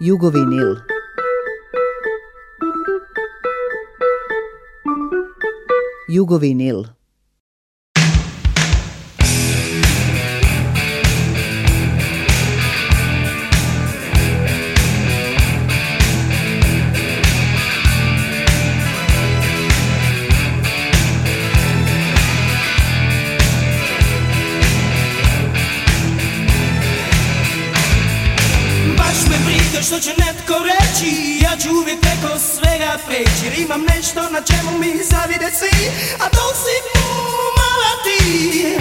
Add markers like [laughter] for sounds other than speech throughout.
Jugovinil. Jugovinil. imam nešto na čemu mi zavide svi A to si umala ti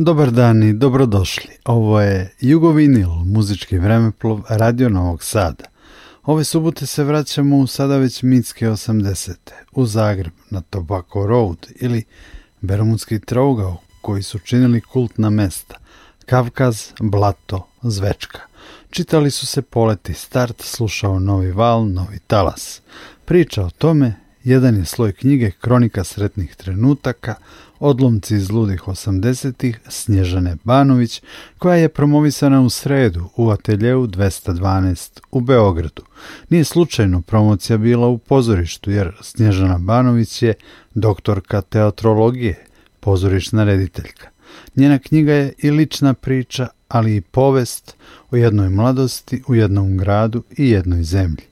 Dobar dan i dobrodošli. Ovo je Jugovinil, muzički vremeplov Radio Novog Sada. Ove subute se vraćamo u sada već mitske 80. u Zagreb na Tobacco Road ili Bermudski trougao koji su činili kultna mesta Kavkaz, Blato, Zvečka. Čitali su se poleti start, slušao novi val, novi talas. Priča o tome jedan je sloj knjige Kronika sretnih trenutaka, odlomci iz ludih 80-ih Snježane Banović, koja je promovisana u sredu u Ateljeu 212 u Beogradu. Nije slučajno promocija bila u pozorištu, jer Snježana Banović je doktorka teatrologije, pozorišna rediteljka. Njena knjiga je i lična priča, ali i povest o jednoj mladosti u jednom gradu i jednoj zemlji.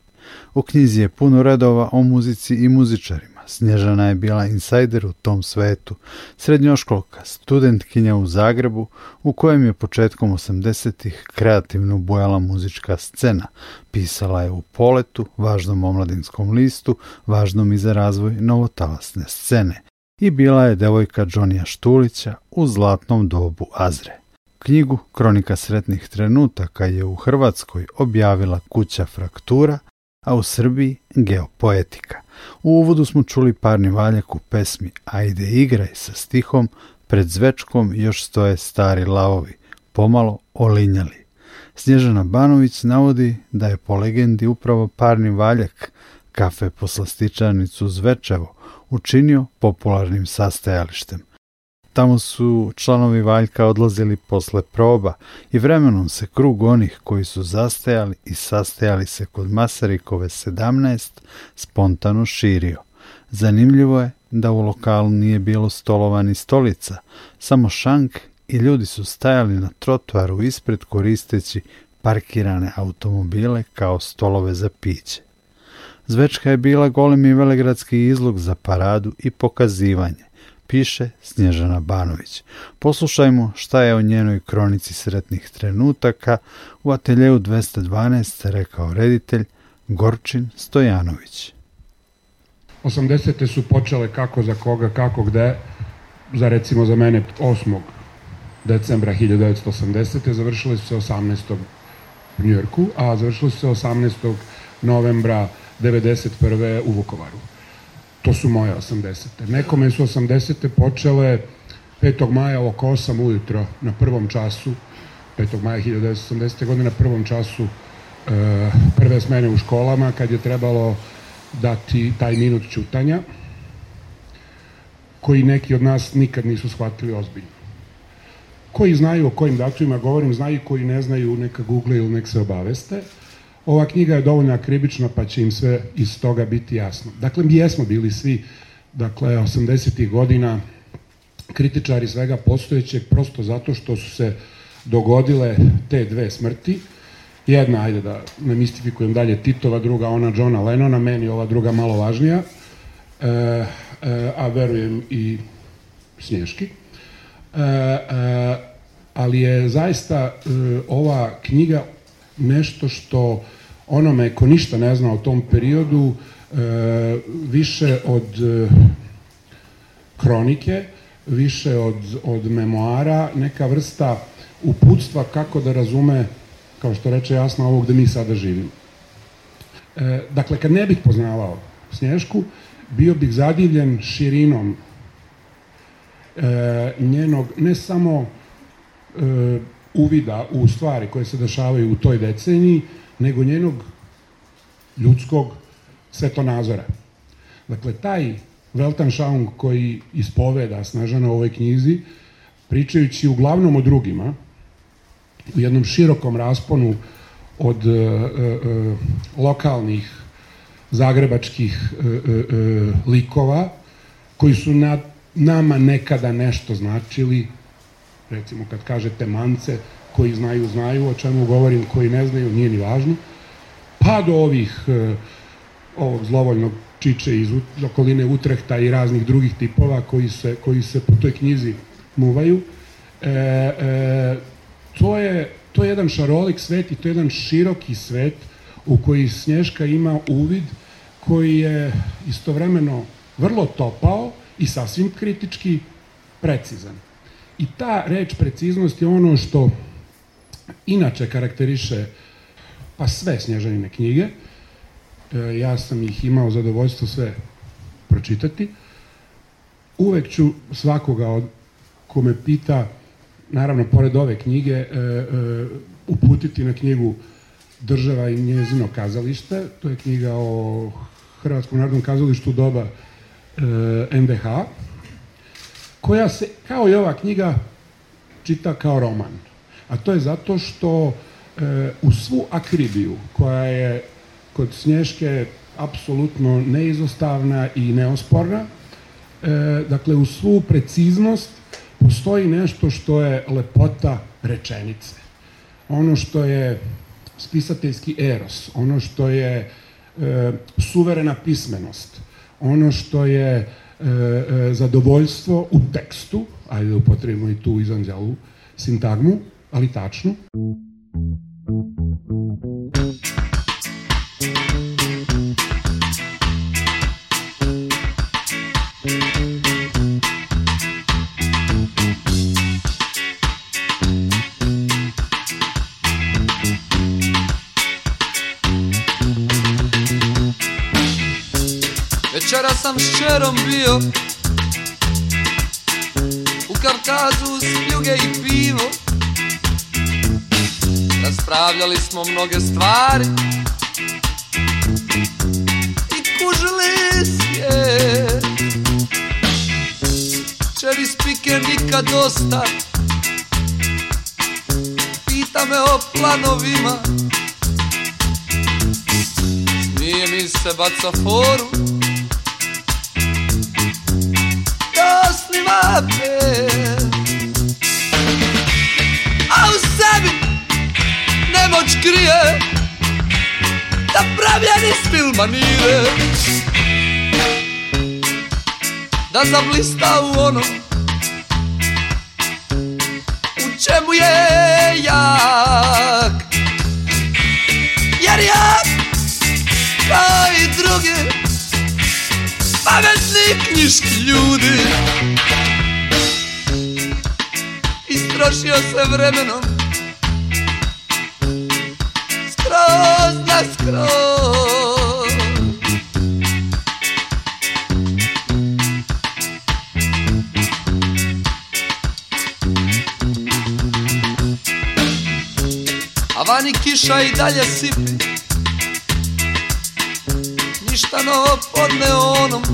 U knjizi je puno redova o muzici i muzičarima. Snježana je bila insajder u tom svetu, srednjoškolka, studentkinja u Zagrebu, u kojem je početkom 80-ih kreativno bojala muzička scena. Pisala je u Poletu, važnom omladinskom listu, važnom i za razvoj novotalasne scene. I bila je devojka Džonija Štulića u zlatnom dobu Azre. Knjigu Kronika sretnih trenutaka je u Hrvatskoj objavila kuća Fraktura, a u Srbiji geopoetika. U uvodu smo čuli parni valjak u pesmi Ajde igraj sa stihom Pred zvečkom još stoje stari lavovi, pomalo olinjali. Snježana Banović navodi da je po legendi upravo parni valjak kafe poslastičarnicu Zvečevo učinio popularnim sastajalištem – Tamo su članovi valjka odlazili posle proba i vremenom se krug onih koji su zastajali i sastajali se kod Masarikove 17 spontano širio. Zanimljivo je da u lokalu nije bilo stolova ni stolica, samo šank i ljudi su stajali na trotoaru ispred koristeći parkirane automobile kao stolove za piće. Zvečka je bila golemi velegradski izlog za paradu i pokazivanje, piše Snježana Banović. Poslušajmo šta je o njenoj kronici sretnih trenutaka u ateljevu 212 rekao reditelj Gorčin Stojanović. 80. su počele kako za koga, kako gde, za recimo za mene 8. decembra 1980. završile su se 18. u Njorku, a završile su se 18. novembra 1991. u Vukovaru to su moje 80. Nekome su 80. počele 5. maja oko 8 ujutro na prvom času, 5. maja 1980. godine na prvom času e, prve smene u školama kad je trebalo dati taj minut čutanja koji neki od nas nikad nisu shvatili ozbiljno. Koji znaju o kojim datumima govorim, znaju koji ne znaju, neka google ili nek se obaveste ova knjiga je dovoljno akribična pa će im sve iz toga biti jasno. Dakle, mi jesmo bili svi, dakle, 80. godina kritičari svega postojećeg prosto zato što su se dogodile te dve smrti. Jedna, ajde da ne mistifikujem dalje, Titova, druga ona Johna Lennona, meni ova druga malo važnija, e, e, a verujem i Snješki. E, ali je zaista ova knjiga nešto što onome ko ništa ne zna o tom periodu e, više od e, kronike, više od, memoara, neka vrsta uputstva kako da razume, kao što reče jasno, ovo gde mi sada živimo. E, dakle, kad ne bih poznavao Snješku, bio bih zadivljen širinom njenog, ne samo uvida u stvari koje se dešavaju u toj deceniji, nego njenog ljudskog svetonazora. Dakle, taj Weltanschauung koji ispoveda Snažana u ovoj knjizi, pričajući uglavnom o drugima, u jednom širokom rasponu od e, e, e, lokalnih zagrebačkih likova, koji su nama nekada nešto značili, recimo kad kažete mance, koji znaju, znaju, o čemu govorim, koji ne znaju, nije ni važno, pa do ovih, e, ovog zlovoljnog čiče iz okoline Utrehta i raznih drugih tipova koji se, koji se po toj knjizi muvaju. E, e, to, je, to je jedan šarolik svet i to je jedan široki svet u koji Snješka ima uvid koji je istovremeno vrlo topao i sasvim kritički precizan. I ta reč preciznost je ono što inače karakteriše pa sve Snježanine knjige. E, ja sam ih imao zadovoljstvo sve pročitati. Uvek ću svakoga od ko me pita, naravno pored ove knjige, e, e, uputiti na knjigu Država i njezino kazalište. To je knjiga o Hrvatskom narodnom kazalištu doba NDH, koja se, kao i ova knjiga, čita kao roman a to je zato što e, u svu akribiju koja je kod Snješke apsolutno neizostavna i neosporna, e, dakle u svu preciznost postoji nešto što je lepota rečenice. Ono što je spisateljski eros, ono što je e, suverena pismenost, ono što je e, zadovoljstvo u tekstu, ajde upotrebimo i tu izanđalu sintagmu, ali takšno? Včeraj sem s črom bil, v Kavkazu s pljuge in pivo. Raspravljali smo mnoge stvari I kužili se Čeri spike nikad dosta Pita me o planovima Smije mi se baca foru Da osniva pe A u sebi nemoć krije Da pravljeni filma nire Da zablista u onom U čemu je jak Jer ja kao pa i drugi Pametni knjiški ljudi Istrošio se vremenom skroz, na A vani kiša i dalje sipi Ništa novo pod neonom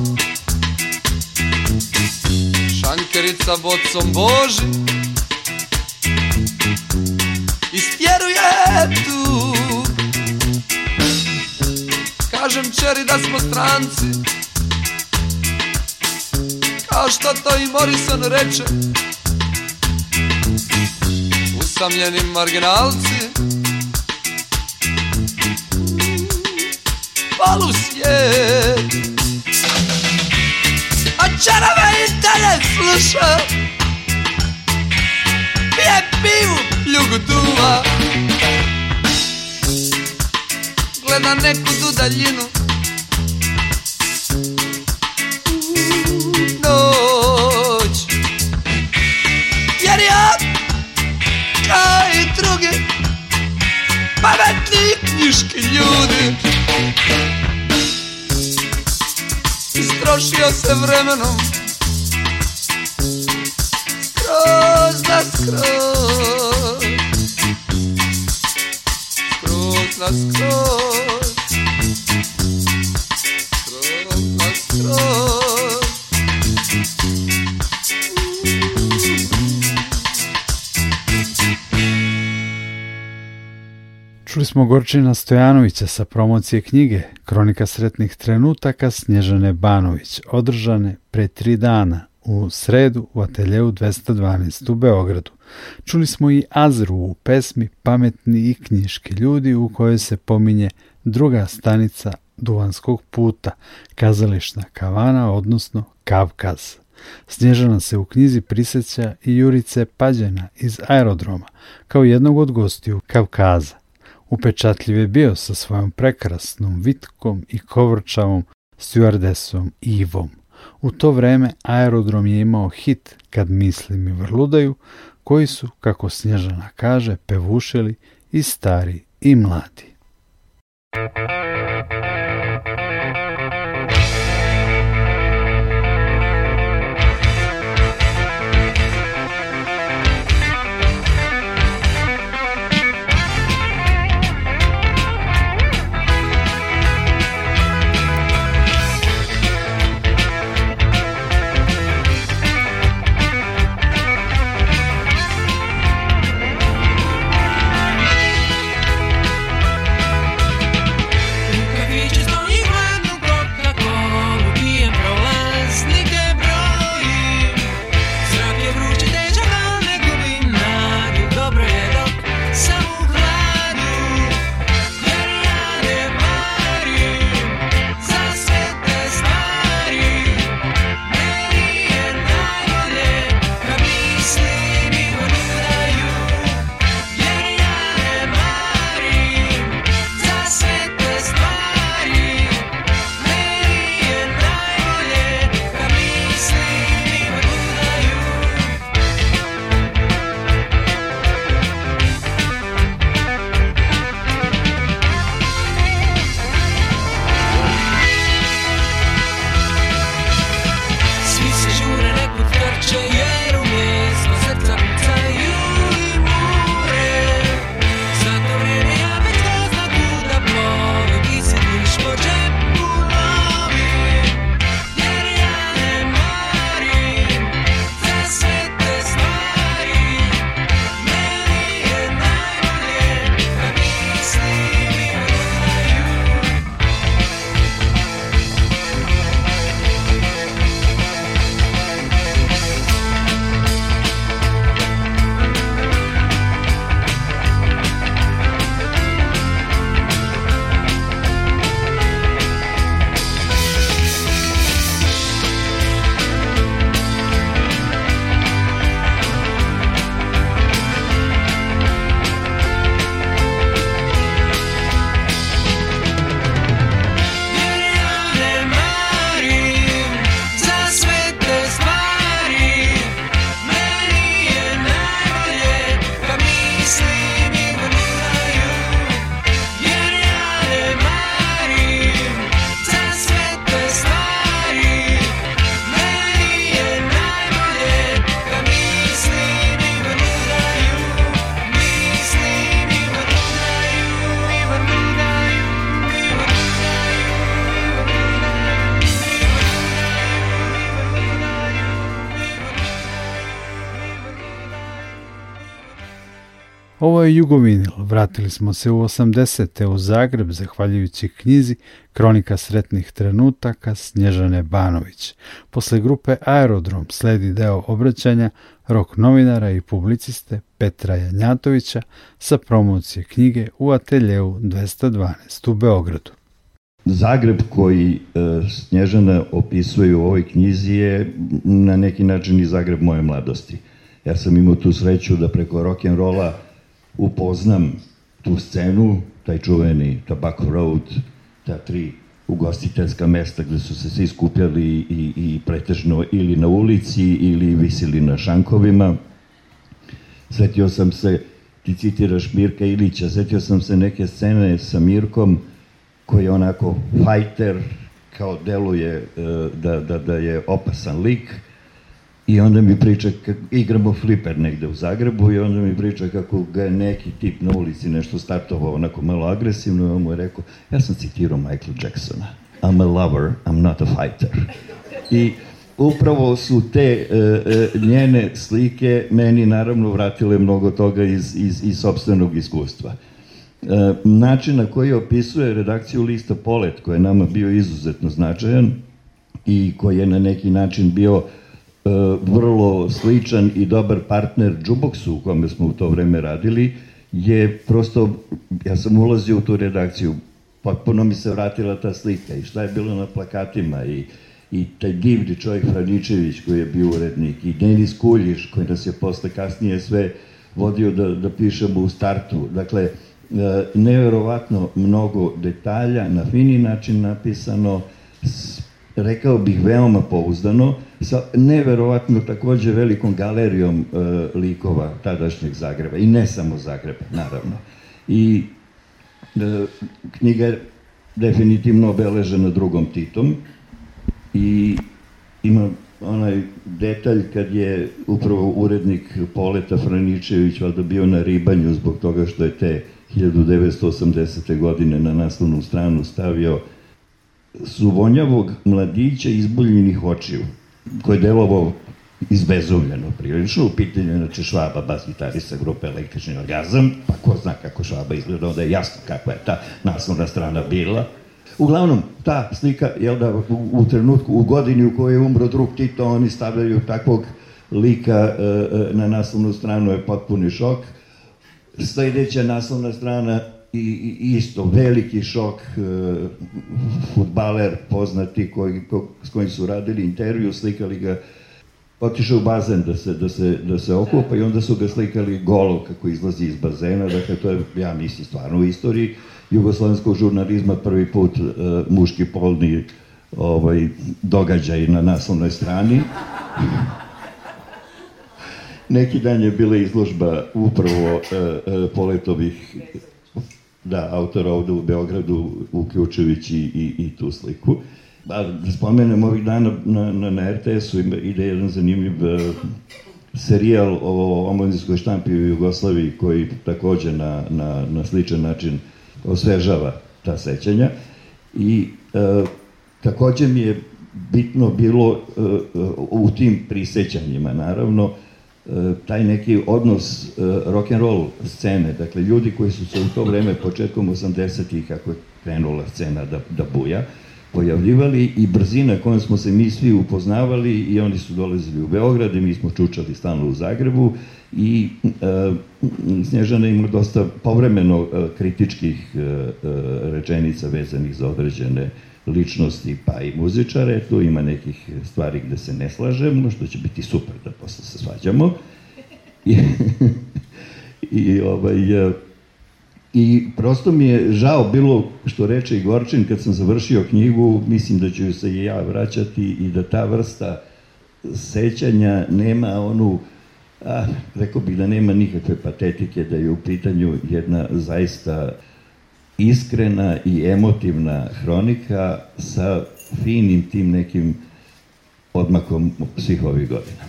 Šankerica bocom Boži Istjeruje tu Kažem čeri da smo stranci Kao što to i Morrison reče Usamljeni marginalci Palu svijet A čarava i dalje u daljinu Noć Jer ja kao i drugi Pametni knjiški ljudi Istrošio se vremenom smo Gorčina Stojanovića sa promocije knjige Kronika sretnih trenutaka Snježane Banović, održane pre tri dana u sredu u ateljevu 212 u Beogradu. Čuli smo i Azru u pesmi Pametni i knjiški ljudi u kojoj se pominje druga stanica Duvanskog puta, kazališna kavana, odnosno Kavkaz. Snježana se u knjizi prisjeća i Jurice Pađena iz aerodroma, kao jednog od gostiju Kavkaza. Upečatljiv je bio sa svojom prekrasnom vitkom i kovrčavom stjuardesom Ivom. U to vreme aerodrom je imao hit Kad mislim i vrludaju, koji su, kako Snježana kaže, pevušili i stari i mladi. Jugovinil. Vratili smo se u 80. u Zagreb, zahvaljujući knjizi Kronika sretnih trenutaka Snježane Banović. Posle grupe Aerodrom sledi deo obraćanja rok novinara i publiciste Petra Janjatovića sa promocije knjige u ateljevu 212 u Beogradu. Zagreb koji e, Snježana opisuje u ovoj knjizi je na neki način i Zagreb moje mladosti. Ja sam imao tu sreću da preko rock'n'rolla rola upoznam tu scenu, taj čuveni Tobacco Road, ta tri ugostiteljska mesta gdje su se svi skupljali i, pretežno ili na ulici ili visili na šankovima. Svetio sam se, ti citiraš Mirka Ilića, svetio sam se neke scene sa Mirkom koji je onako fajter, kao deluje e, da, da, da je opasan lik, i onda mi priča, igramo fliper negde u Zagrebu i onda mi priča kako ga je neki tip na ulici nešto startovao onako malo agresivno i on mu je rekao, ja sam citirao Michael Jacksona, I'm a lover, I'm not a fighter. I upravo su te e, e, njene slike meni naravno vratile mnogo toga iz, iz, sobstvenog iskustva. E, način na koji opisuje redakciju lista Polet, koji je nama bio izuzetno značajan i koji je na neki način bio E, vrlo sličan i dobar partner Džuboksu u kome smo u to vreme radili je prosto, ja sam ulazio u tu redakciju, potpuno mi se vratila ta slika i šta je bilo na plakatima i, i taj divni čovjek franjičević koji je bio urednik i Denis Kuljiš koji nas je posle kasnije sve vodio da, da pišemo u startu. Dakle, e, nevjerovatno mnogo detalja, na fini način napisano, rekao bih veoma pouzdano, sa neverovatno također velikom galerijom e, likova tadašnjeg Zagreba i ne samo Zagreba, naravno. I e, knjiga je definitivno obeležena drugom Titom i ima onaj detalj kad je upravo urednik Poleta Franičević valjda bio na ribanju zbog toga što je te 1980. godine na naslovnu stranu stavio suvonjavog mladića izbuljenih očiju koje je delovo izbezumljeno prilično. U pitanju znači Švaba, bas gitarista grupe Električni orgazam, pa ko zna kako Švaba izgleda, onda je jasno kako je ta naslovna strana bila. Uglavnom, ta slika, jel da, u, trenutku, u godini u kojoj je umro drug Tito, oni stavljaju takvog lika e, e, na naslovnu stranu, je potpuni šok. Sljedeća naslovna strana i isto veliki šok e, futbaler poznati s kojim su radili intervju, slikali ga otišao u bazen da se, da, se, okupa i onda su ga slikali golo kako izlazi iz bazena, dakle to je, ja mislim, stvarno u istoriji jugoslovenskog žurnalizma prvi put e, muški polni ovaj, događaj na naslovnoj strani. Neki dan je bila izložba upravo e, poletovih da, autor ovde u Beogradu, uključujući i, i tu sliku. A da spomenem ovih dana na, na, na RTS-u ide jedan zanimljiv uh, serijal o omladinskoj štampi u Jugoslaviji koji takođe na, na, na sličan način osvežava ta sećanja i e, takođe mi je bitno bilo e, e, u tim prisećanjima naravno E, taj neki odnos e, rock and roll scene, dakle ljudi koji su se u to vrijeme početkom 80-ih kako je krenula scena da, da buja, pojavljivali i brzina kojom smo se mi svi upoznavali i oni su dolazili u Beograd i mi smo čučali stalno u Zagrebu i e, Snježana ima dosta povremeno kritičkih rečenica vezanih za određene ličnosti pa i muzičare, tu ima nekih stvari gde se ne slažemo, što će biti super da posle se svađamo. [laughs] I, ovaj, e, I prosto mi je žao bilo, što reče Igorčin kad sam završio knjigu, mislim da ću se i ja vraćati i da ta vrsta sećanja nema onu, rekao bih da nema nikakve patetike, da je u pitanju jedna zaista iskrena i emotivna hronika sa finim tim nekim odmakom svih ovih godina.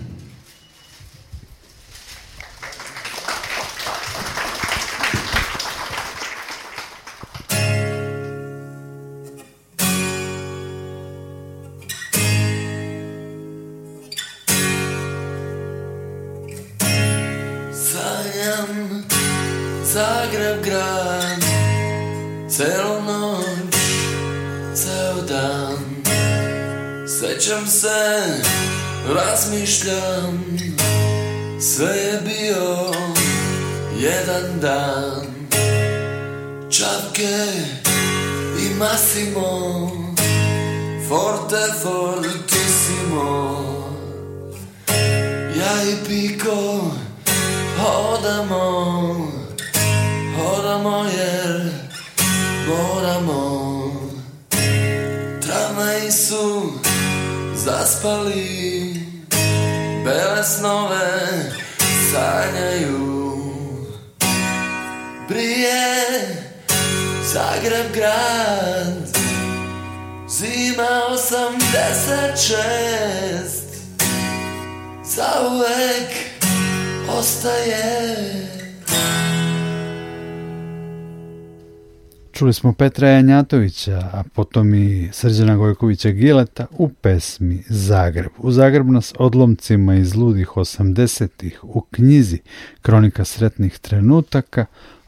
Slušali smo Petra Janjatovića, a potom i Srđana Gojkovića Gileta u pesmi Zagreb. U Zagreb nas odlomcima iz ludih 80 u knjizi Kronika sretnih trenutaka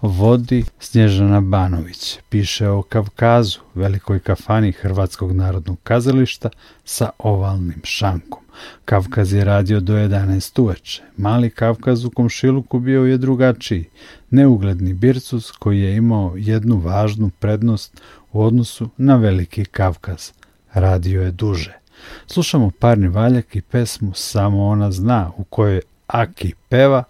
vodi Snježana Banović. Piše o Kavkazu, velikoj kafani Hrvatskog narodnog kazališta sa ovalnim šankom. Kavkaz je radio do 11 uveče. Mali Kavkaz u komšiluku bio je drugačiji, neugledni Bircus koji je imao jednu važnu prednost u odnosu na veliki Kavkaz. Radio je duže. Slušamo parni valjak i pesmu Samo ona zna u kojoj Aki peva,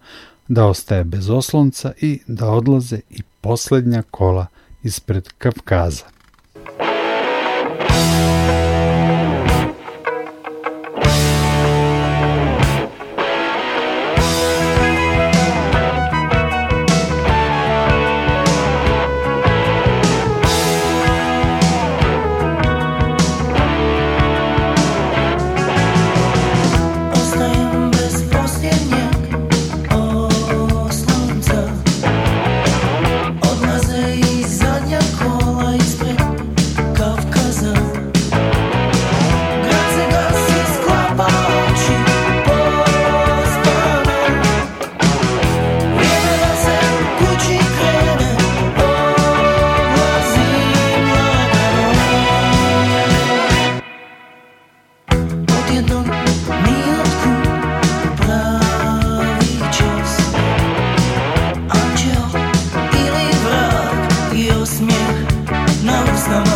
da ostaje bez oslonca i da odlaze i posljednja kola ispred Kavkaza. No.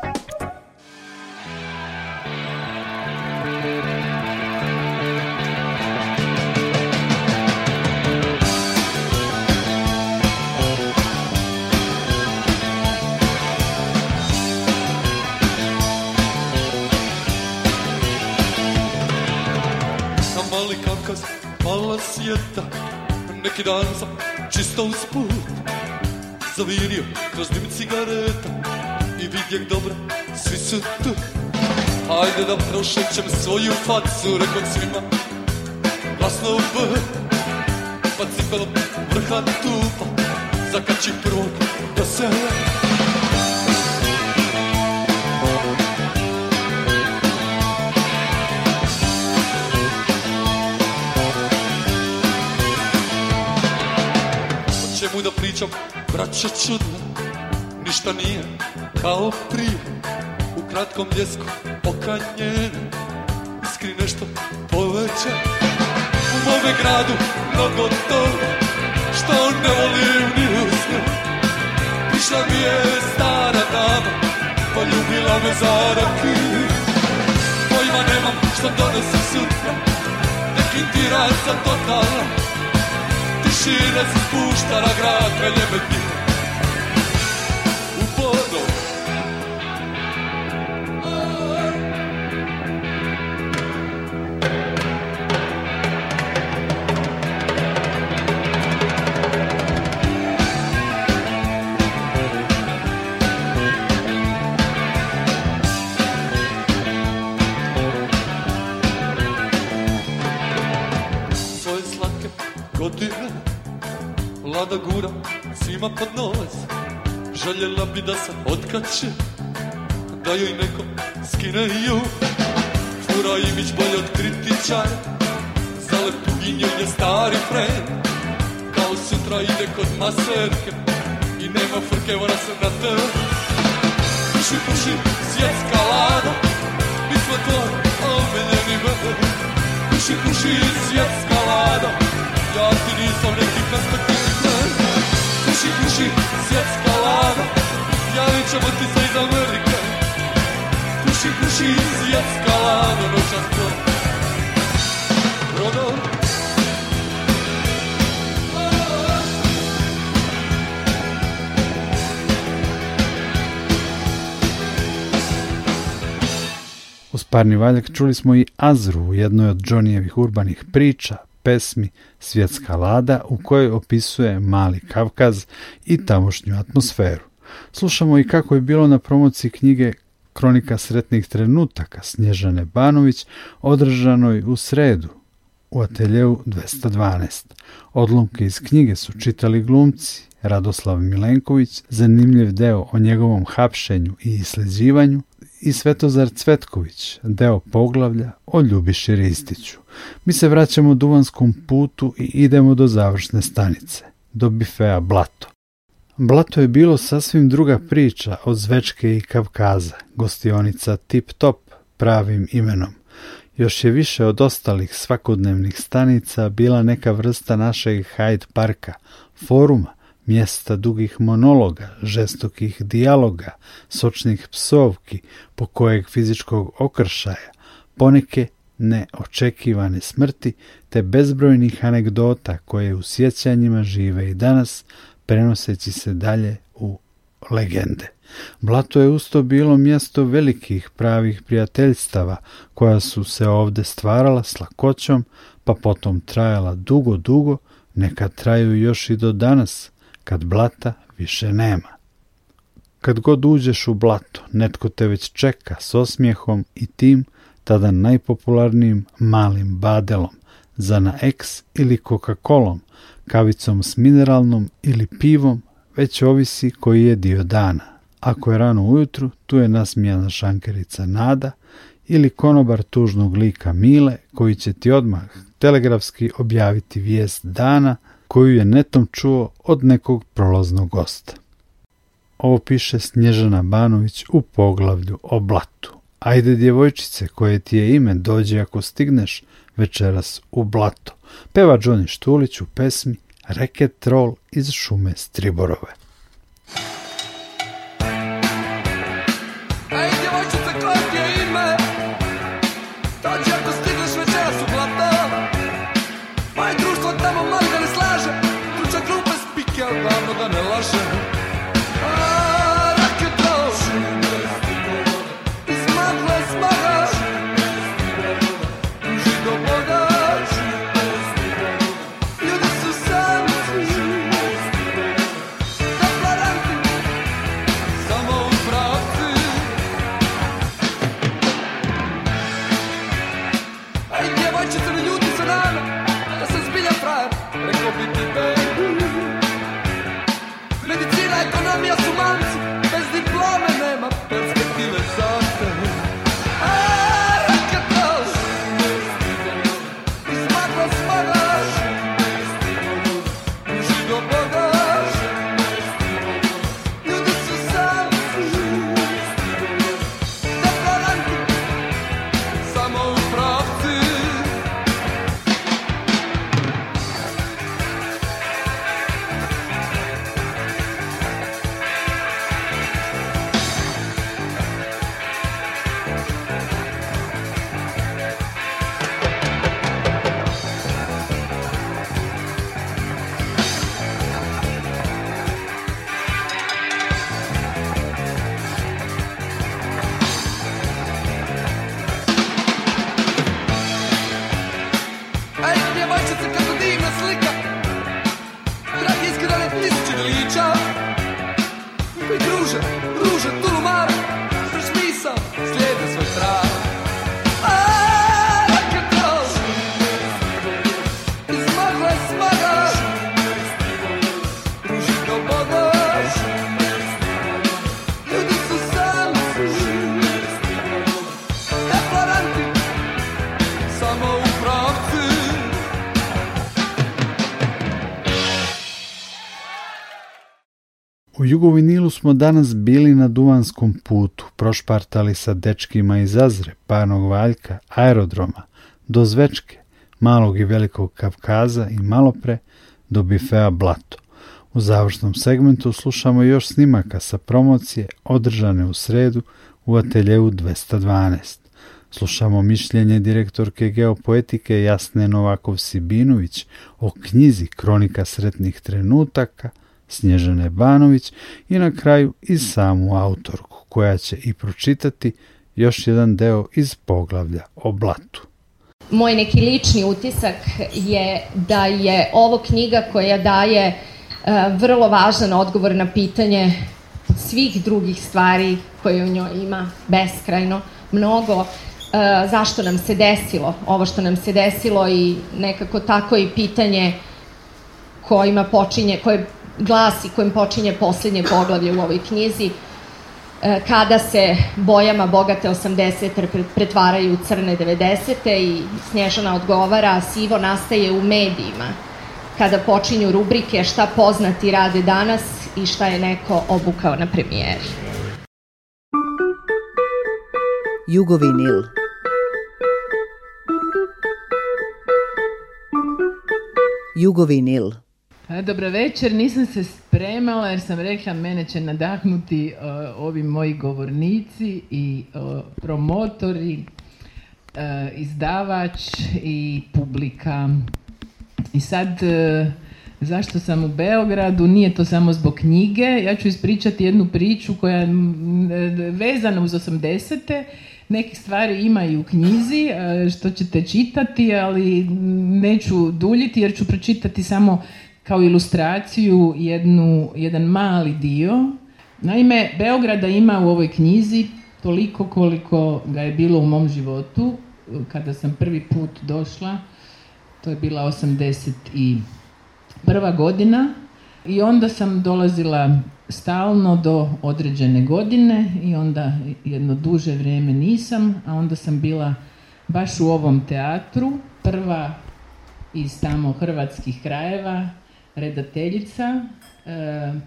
Zavirio kroz dim cigareta I vidjek dobra, svi su tu hajde da prošećem svoju facu Rekao svima glasno B Pa cipelo vrha tupa Zakači prvog da se Hoće mu da pričam Braće čudne, ništa nije kao prije U kratkom ljesku njene, Iskri nešto poveća U mome gradu mnogo toga Što ne volim ni mi je stara dama Poljubila me za rakiju Pojma nemam što donosi sutra Nekim ti rad sam Šire se spušta na grad, kad je da guram svima pod nos Željela bi da se otkače Da joj neko skine ju Flora Imić bolje od kritičar Za lepuginju je stari friend Kao sutra ide kod maserke I nema frke, ona se na te Puši, puši, svjetska lada Mi smo tvoj omiljeni band Puši, puši, svjetska lada Ja ti nisam neki perspektiv puši, puši, svjetska lava Javit ćemo ti se iz Amerike Puši, puši, svjetska lava Noćas to parni valjak čuli smo i Azru u jednoj od Johnnyjevih urbanih priča, pesmi Svjetska lada u kojoj opisuje Mali Kavkaz i tamošnju atmosferu. Slušamo i kako je bilo na promociji knjige Kronika sretnih trenutaka Snježane Banović održanoj u sredu u ateljeu 212. Odlomke iz knjige su čitali glumci Radoslav Milenković, zanimljiv deo o njegovom hapšenju i isleđivanju, i Svetozar Cvetković, deo poglavlja o Ljubiši Ristiću. Mi se vraćamo Duvanskom putu i idemo do završne stanice, do bifea Blato. Blato je bilo sasvim druga priča od Zvečke i Kavkaza, gostionica Tip Top pravim imenom. Još je više od ostalih svakodnevnih stanica bila neka vrsta našeg Hyde Parka, foruma, mjesta dugih monologa, žestokih dijaloga, sočnih psovki, po kojeg fizičkog okršaja, poneke neočekivane smrti, te bezbrojnih anegdota koje u sjećanjima žive i danas, prenoseći se dalje u legende. Blato je usto bilo mjesto velikih pravih prijateljstava koja su se ovdje stvarala s lakoćom, pa potom trajala dugo, dugo, neka traju još i do danas, kad blata više nema. Kad god uđeš u blato, netko te već čeka s osmijehom i tim tada najpopularnijim malim badelom, za na eks ili Coca-Colom, kavicom s mineralnom ili pivom, već ovisi koji je dio dana. Ako je rano ujutru, tu je nasmijana šankerica Nada ili konobar tužnog lika Mile koji će ti odmah telegrafski objaviti vijest dana – koju je netom čuo od nekog prolaznog gosta. Ovo piše Snježana Banović u poglavlju o blatu. Ajde djevojčice koje ti je ime dođe ako stigneš večeras u blato. Peva Johnny Štulić u pesmi Reketrol Troll iz šume Striborove. smo danas bili na Duvanskom putu, prošpartali sa dečkima iz Azre, Parnog Valjka, aerodroma, do Zvečke, Malog i Velikog Kavkaza i malopre do bifea Blato. U završnom segmentu slušamo još snimaka sa promocije održane u sredu u ateljevu 212. Slušamo mišljenje direktorke geopoetike Jasne Novakov-Sibinović o knjizi Kronika sretnih trenutaka – Snježane Banović i na kraju i mm. samu autorku koja će i pročitati još jedan deo iz poglavlja o blatu. Moj neki lični utisak je da je ovo knjiga koja daje e, vrlo važan odgovor na pitanje svih drugih stvari koje u njoj ima beskrajno mnogo. E, zašto nam se desilo ovo što nam se desilo i nekako tako i pitanje kojima počinje, koje glasi kojim počinje posljednje poglavlje u ovoj knjizi, e, kada se bojama bogate 80 pretvaraju u crne 90 i Snježana odgovara, sivo nastaje u medijima, kada počinju rubrike šta poznati rade danas i šta je neko obukao na premijeri. Jugovinil E, Dobro večer, nisam se spremala jer sam rekla mene će nadahnuti e, ovi moji govornici i e, promotori, izdavač i publika. I sad zašto sam u Beogradu, nije to samo zbog knjige, ja ću ispričati jednu priču koja je vezana uz 80 Neke stvari ima i u knjizi što ćete čitati, ali neću duljiti jer ću pročitati samo kao ilustraciju jednu, jedan mali dio. Naime, Beograda ima u ovoj knjizi toliko koliko ga je bilo u mom životu. Kada sam prvi put došla, to je bila 81. godina i onda sam dolazila stalno do određene godine i onda jedno duže vrijeme nisam, a onda sam bila baš u ovom teatru, prva iz tamo hrvatskih krajeva, redateljica e,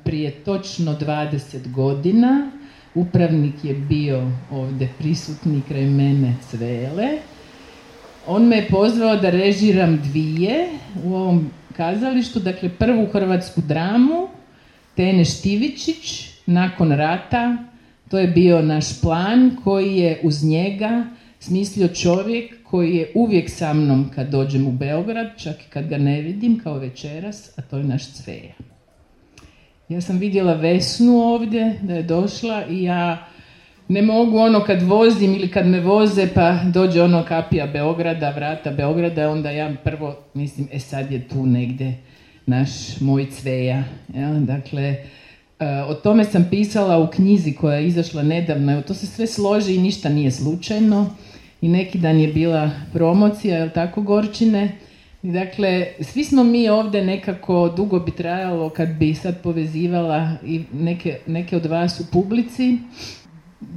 prije točno 20 godina. Upravnik je bio ovdje prisutni kraj mene Cvele. On me je pozvao da režiram dvije u ovom kazalištu, dakle prvu hrvatsku dramu Tene Štivičić nakon rata. To je bio naš plan koji je uz njega smislio čovjek koji je uvijek sa mnom kad dođem u Beograd, čak i kad ga ne vidim, kao večeras, a to je naš Cveja. Ja sam vidjela Vesnu ovdje, da je došla i ja ne mogu ono kad vozim ili kad me voze pa dođe ono kapija Beograda, vrata Beograda, onda ja prvo mislim, e sad je tu negdje naš moj Cveja. Ja, dakle, e, o tome sam pisala u knjizi koja je izašla nedavno, to se sve složi i ništa nije slučajno i neki dan je bila promocija, jel tako, Gorčine. dakle, svi smo mi ovdje nekako, dugo bi trajalo kad bi sad povezivala i neke, neke od vas u publici.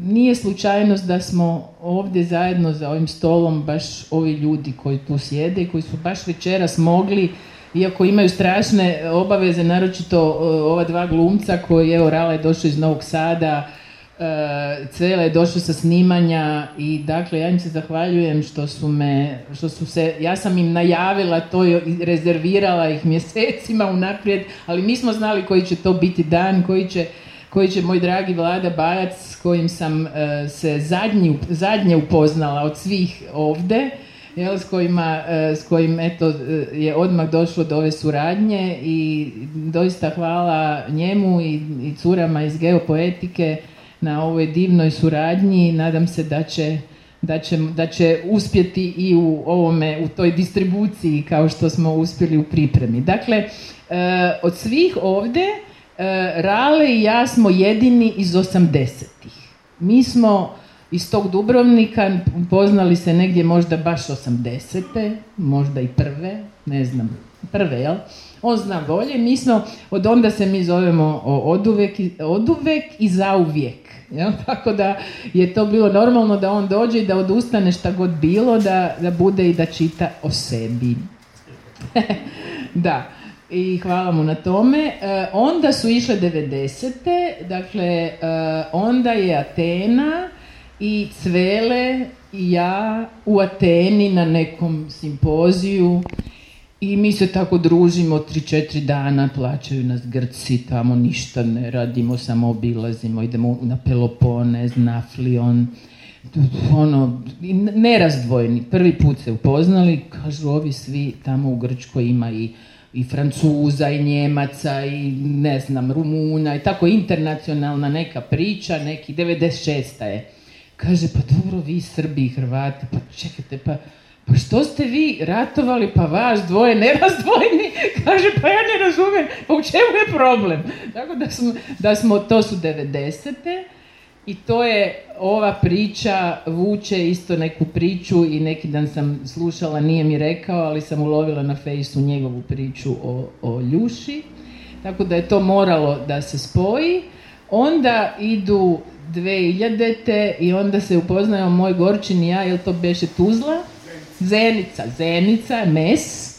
Nije slučajnost da smo ovdje zajedno za ovim stolom baš ovi ljudi koji tu sjede i koji su baš večeras mogli iako imaju strašne obaveze, naročito e, ova dva glumca koji je Rala je došao iz Novog Sada, Uh, eh, je došao sa snimanja i dakle ja im se zahvaljujem što su me, što su se, ja sam im najavila to i rezervirala ih mjesecima unaprijed, ali smo znali koji će to biti dan, koji će, koji će moj dragi Vlada Bajac s kojim sam eh, se zadnje upoznala od svih ovde, jel, s, kojima, eh, s kojim eto, je odmah došlo do ove suradnje i doista hvala njemu i, i curama iz geopoetike na ovoj divnoj suradnji. Nadam se da će, da će, da će uspjeti i u ovome, u toj distribuciji kao što smo uspjeli u pripremi. Dakle, e, od svih ovdje e, Rale i ja smo jedini iz 80 Mi smo iz tog Dubrovnika poznali se negdje možda baš 80 možda i prve, ne znam, prve, jel? On zna bolje. Mi smo, od onda se mi zovemo oduvek, i zauvijek. Ja? [laughs] Tako da je to bilo normalno da on dođe i da odustane šta god bilo, da, da bude i da čita o sebi. [laughs] da i hvala mu na tome. E, onda su išle 90. Dakle, e, onda je Atena i Cvele i ja u Ateni na nekom simpoziju i mi se tako družimo, tri četiri dana, plaćaju nas Grci, tamo ništa ne radimo, samo obilazimo, idemo na Peloponez, na ono, nerazdvojeni. Prvi put se upoznali, kažu ovi svi, tamo u Grčkoj ima i i Francuza i Njemaca i ne znam Rumuna i tako internacionalna neka priča, neki 96. je. Kaže, pa dobro, vi Srbi i Hrvati, pa čekajte, pa pa što ste vi ratovali, pa vas dvoje nerazdvojni, [laughs] kaže, pa ja ne razumijem, pa u čemu je problem? Tako da smo, da smo to su 90. I to je, ova priča vuče isto neku priču i neki dan sam slušala, nije mi rekao, ali sam ulovila na fejsu njegovu priču o, o Ljuši. Tako da je to moralo da se spoji. Onda idu 2000-te i onda se upoznajemo moj Gorčin i ja, jel to beše Tuzla? Zenica, zenica, mes.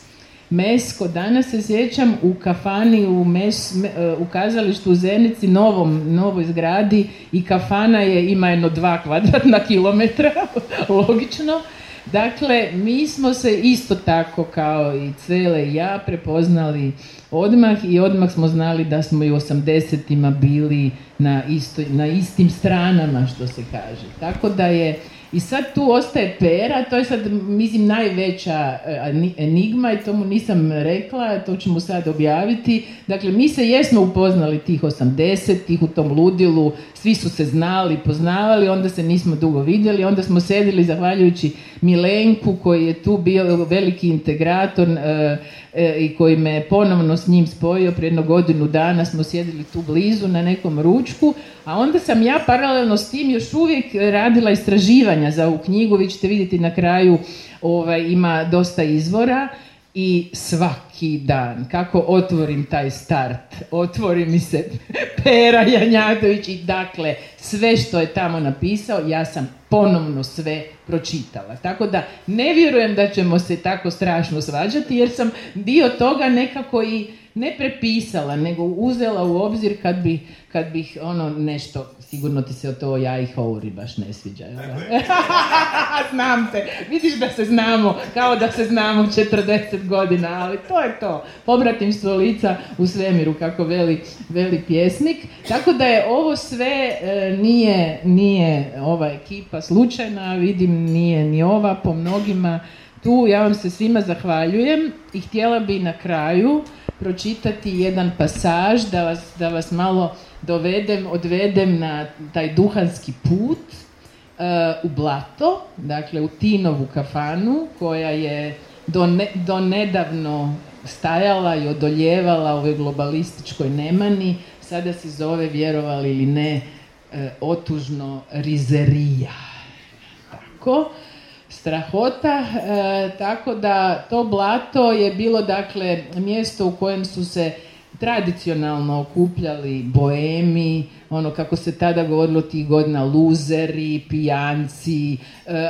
Mesko, danas se sjećam u kafani u, mes, e, u kazalištu u Zenici, novom, novoj zgradi i kafana je, ima jedno dva kvadratna kilometra, [laughs] logično. Dakle, mi smo se isto tako kao i Cele i ja prepoznali odmah i odmah smo znali da smo i u 80 bili na, na istim stranama, što se kaže. Tako da je i sad tu ostaje pera, to je sad, mislim, najveća e, enigma i to mu nisam rekla, to ću mu sad objaviti. Dakle, mi se jesmo upoznali tih 80-ih u tom ludilu, svi su se znali, poznavali, onda se nismo dugo vidjeli, onda smo sedili zahvaljujući Milenku koji je tu bio veliki integrator, e, E, i koji me ponovno s njim spojio, prije jedno godinu dana smo sjedili tu blizu na nekom ručku, a onda sam ja paralelno s tim još uvijek radila istraživanja za ovu knjigu, vi ćete vidjeti na kraju ovaj, ima dosta izvora i svaki dan, kako otvorim taj start, otvori mi se [laughs] Pera Janjatović i dakle, sve što je tamo napisao, ja sam ponovno sve pročitala. Tako da ne vjerujem da ćemo se tako strašno svađati jer sam dio toga nekako i ne prepisala, nego uzela u obzir kad, bi, bih ono nešto sigurno ti se to ja i Houri baš ne sviđa. [laughs] Znam te, vidiš da se znamo, kao da se znamo 40 godina, ali to je to. svoj lica u svemiru, kako veli, pjesnik. Tako da je ovo sve, e, nije, nije ova ekipa slučajna, vidim nije ni ova, po mnogima tu ja vam se svima zahvaljujem i htjela bi na kraju pročitati jedan pasaž da vas, da vas malo dovedem, odvedem na taj duhanski put e, u Blato, dakle u Tinovu kafanu koja je do, nedavno stajala i odoljevala ovoj globalističkoj nemani, sada se zove, vjerovali ili ne, e, otužno rizerija. Tako, strahota, e, tako da to blato je bilo dakle mjesto u kojem su se tradicionalno okupljali boemi, ono kako se tada govorilo tih godina, luzeri, pijanci, e,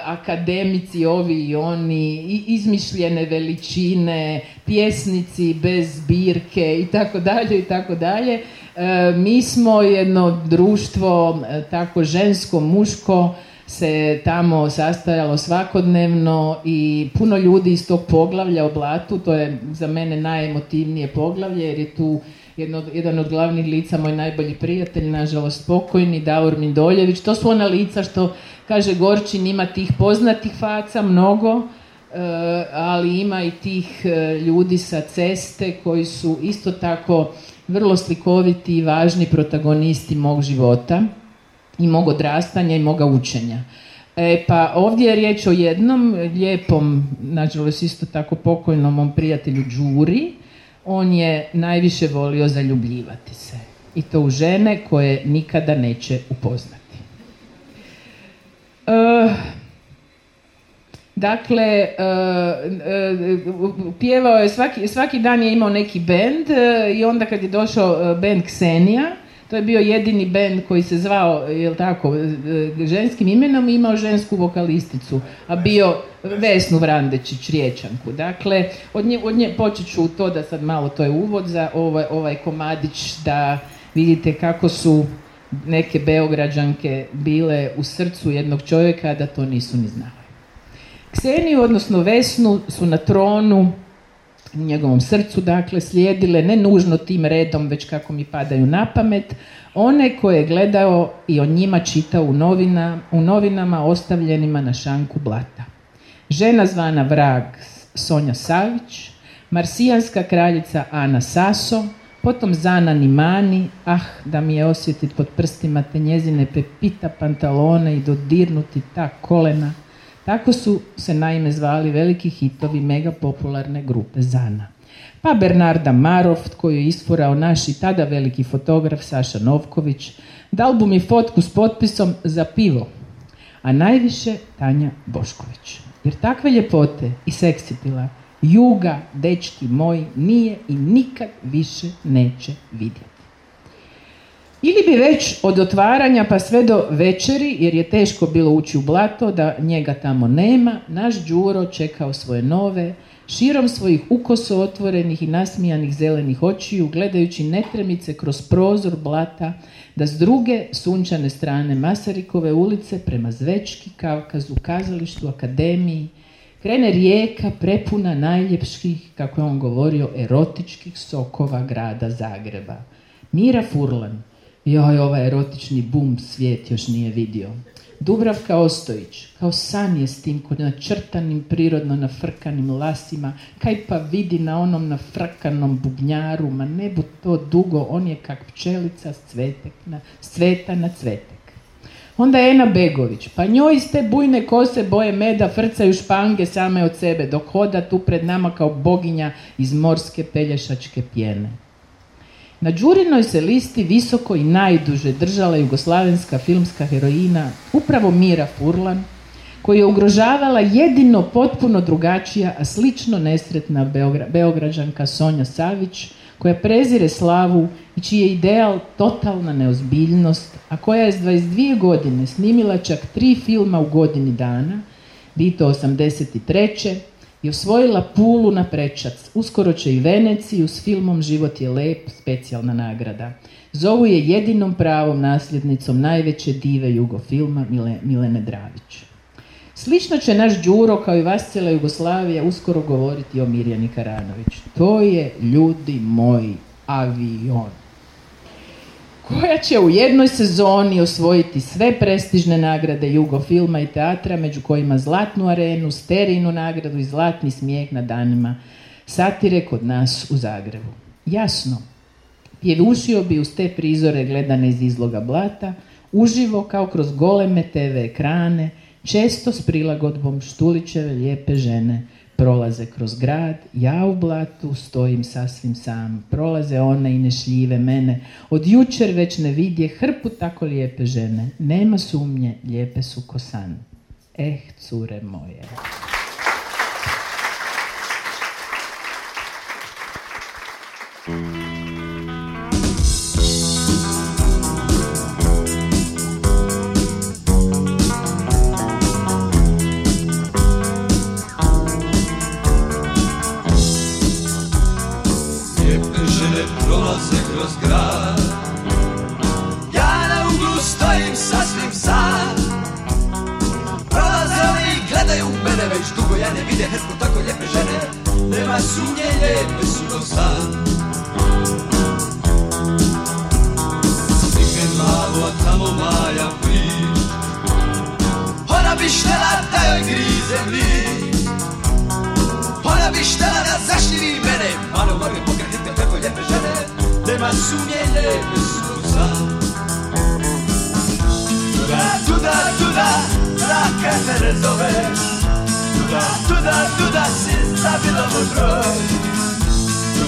akademici, ovi i oni, izmišljene veličine, pjesnici bez birke i tako dalje i tako dalje. E, mi smo jedno društvo e, tako žensko, muško, se tamo sastajalo svakodnevno i puno ljudi iz tog poglavlja o blatu, to je za mene najemotivnije poglavlje jer je tu jedno, jedan od glavnih lica, moj najbolji prijatelj, nažalost pokojni, Davor Mindoljević. To su ona lica što, kaže Gorčin, ima tih poznatih faca, mnogo, e, ali ima i tih e, ljudi sa ceste koji su isto tako vrlo slikoviti i važni protagonisti mog života i mog odrastanja i moga učenja. E, pa ovdje je riječ o jednom lijepom, nažalost isto tako pokojnom mom prijatelju Đuri. On je najviše volio zaljubljivati se. I to u žene koje nikada neće upoznati. E, Dakle, e, e, pjevao je, svaki, svaki dan je imao neki bend e, i onda kad je došao bend Ksenija, to je bio jedini band koji se zvao, jel tako, e, ženskim imenom i imao žensku vokalisticu, a bio Vesnu Vrandečić, Riječanku. Dakle, od nje, od nje počet ću to da sad malo, to je uvod za ovaj, ovaj komadić da vidite kako su neke beograđanke bile u srcu jednog čovjeka da to nisu ni znali. Kseniju, odnosno Vesnu, su na tronu u njegovom srcu, dakle, slijedile, ne nužno tim redom, već kako mi padaju na pamet, one koje je gledao i o njima čitao u, novina, u novinama ostavljenima na šanku blata. Žena zvana vrag Sonja Savić, marsijanska kraljica Ana Saso, potom Zana Nimani, ah, da mi je osjetit pod prstima te njezine pepita pantalone i dodirnuti ta kolena – tako su se naime zvali veliki hitovi mega popularne grupe Zana. Pa Bernarda Maroft koju je isforao naš i tada veliki fotograf Saša Novković, dal bu mi fotku s potpisom za pivo, a najviše Tanja Bošković. Jer takve ljepote i seksipila Juga, dečki moj, nije i nikad više neće vidjeti. Ili bi već od otvaranja pa sve do večeri, jer je teško bilo ući u blato, da njega tamo nema, naš Đuro čekao svoje nove, širom svojih ukoso otvorenih i nasmijanih zelenih očiju, gledajući netremice kroz prozor blata, da s druge sunčane strane Masarikove ulice prema Zvečki, Kavkazu, kazalištu, akademiji, krene rijeka prepuna najljepših, kako je on govorio, erotičkih sokova grada Zagreba. Mira Furlan, joj, ovaj erotični bum svijet još nije vidio. Dubravka Ostojić, kao san je s tim načrtanim, prirodno nafrkanim lasima, kaj pa vidi na onom nafrkanom bubnjaru, ma ne bu to dugo, on je kak pčelica s, cvetek na, cveta na cvetek. Onda Ena Begović, pa njoj iz te bujne kose boje meda frcaju špange same od sebe, dok hoda tu pred nama kao boginja iz morske pelješačke pjene. Na Đurinoj se listi visoko i najduže držala jugoslavenska filmska heroina, upravo Mira Furlan, koja je ugrožavala jedino potpuno drugačija, a slično nesretna Beograđanka Sonja Savić, koja prezire slavu i čiji je ideal totalna neozbiljnost, a koja je s 22 godine snimila čak tri filma u godini dana, Dito 83., i osvojila Pulu na prečac. Uskoro će i Veneciju s filmom Život je lep, specijalna nagrada. Zovu je jedinom pravom nasljednicom najveće dive jugofilma Milene Dravić. Slično će naš Đuro kao i Vascela Jugoslavija uskoro govoriti o Mirjani Karanović. To je, ljudi moji, avion koja će u jednoj sezoni osvojiti sve prestižne nagrade Jugo filma i teatra, među kojima Zlatnu arenu, Sterinu nagradu i Zlatni smijeh na danima satire kod nas u Zagrebu. Jasno, pjevušio bi uz te prizore gledane iz izloga blata, uživo kao kroz goleme TV ekrane, često s prilagodbom Štulićeve lijepe žene – prolaze kroz grad, ja u blatu stojim sasvim sam, prolaze ona i ne šljive mene, od jučer već ne vidje hrpu tako lijepe žene, nema sumnje, lijepe su kosan. Eh, cure moje. Mm.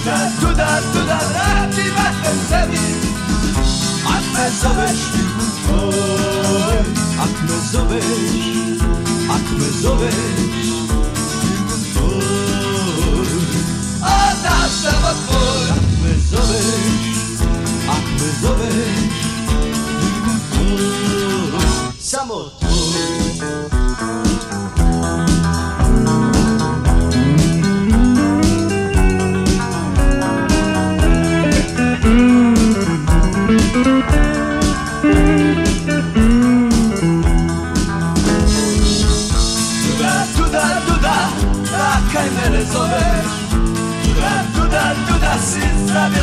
Cuda, cuda, cuda, radziwa sercemi A ty zowysz, oj A ty zowysz, a ty zowysz A nasza otwór A ty zowysz, a ty zowysz Samot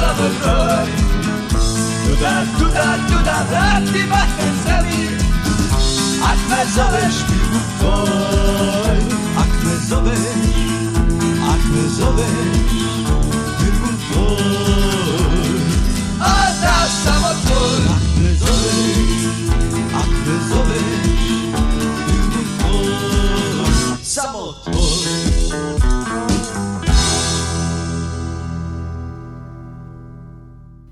another joy. Do that, do that, do that, that ty bachnem celý. Ať mne zoveš, pivu tvoj. Ať mne zoveš, ať mne zoveš, pivu tvoj. A ta samotnou. Ať mne zoveš.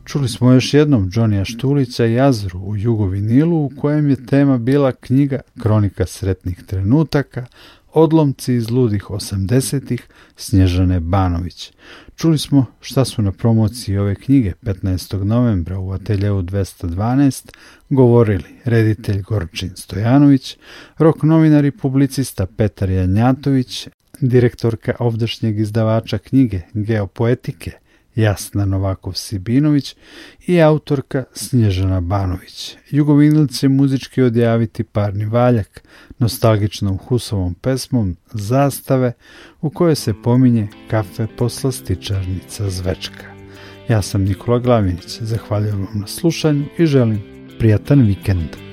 Čuli smo još jednom Štulica i Jazru u Jugovinilu u kojem je tema bila knjiga Kronika sretnih trenutaka, odlomci iz ludih osamdesetih Snježane Banović. Čuli smo šta su na promociji ove knjige 15. novembra u ateljevu 212 govorili reditelj Gorčin Stojanović, rok novinar i publicista Petar Janjatović, direktorka ovdašnjeg izdavača knjige Geopoetike Jasna Novakov-Sibinović i autorka Snježana Banović. Jugovinil će muzički odjaviti parni valjak, nostalgičnom Husovom pesmom Zastave u kojoj se pominje kafe poslastičarnica Zvečka. Ja sam Nikola Glavinić, zahvaljujem vam na slušanju i želim prijatan vikend.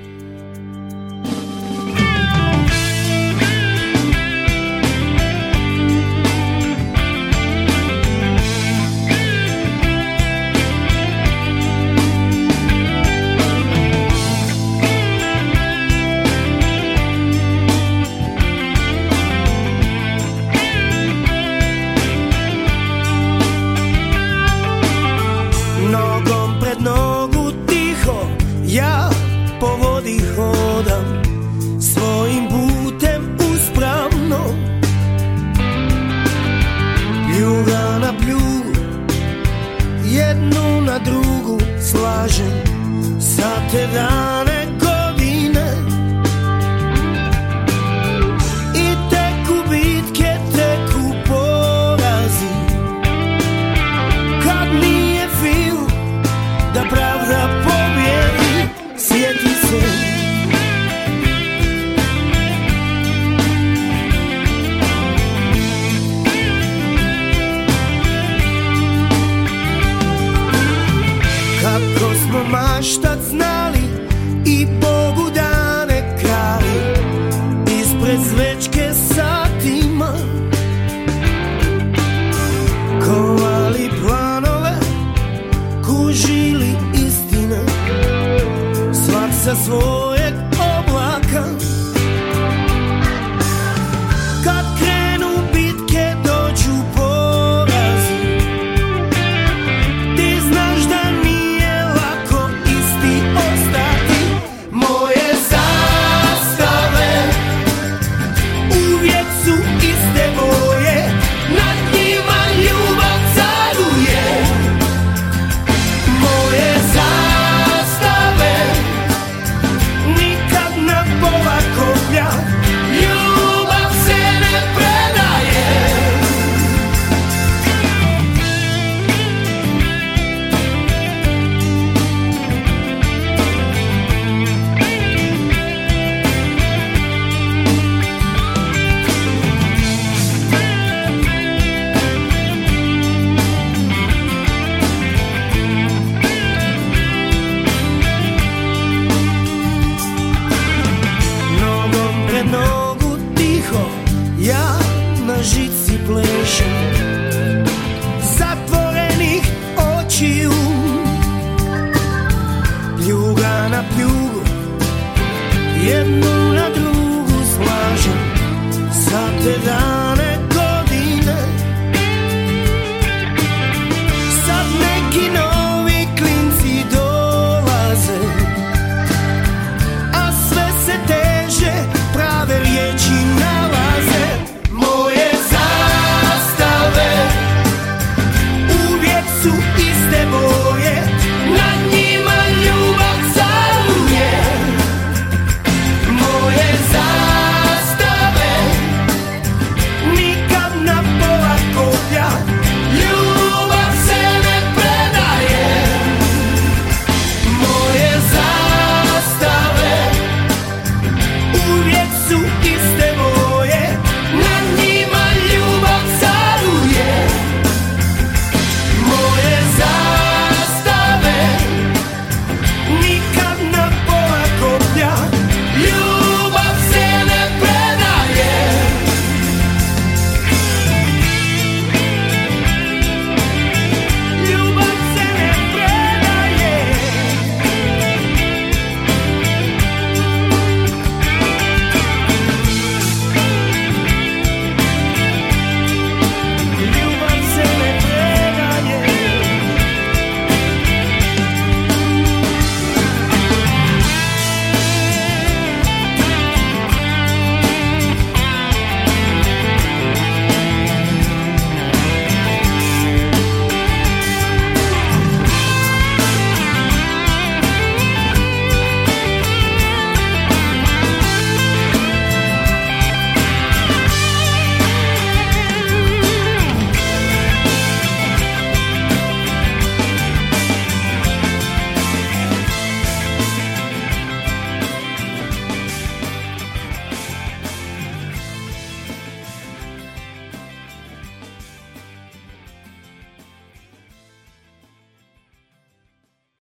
kuži li istina svak sa svoj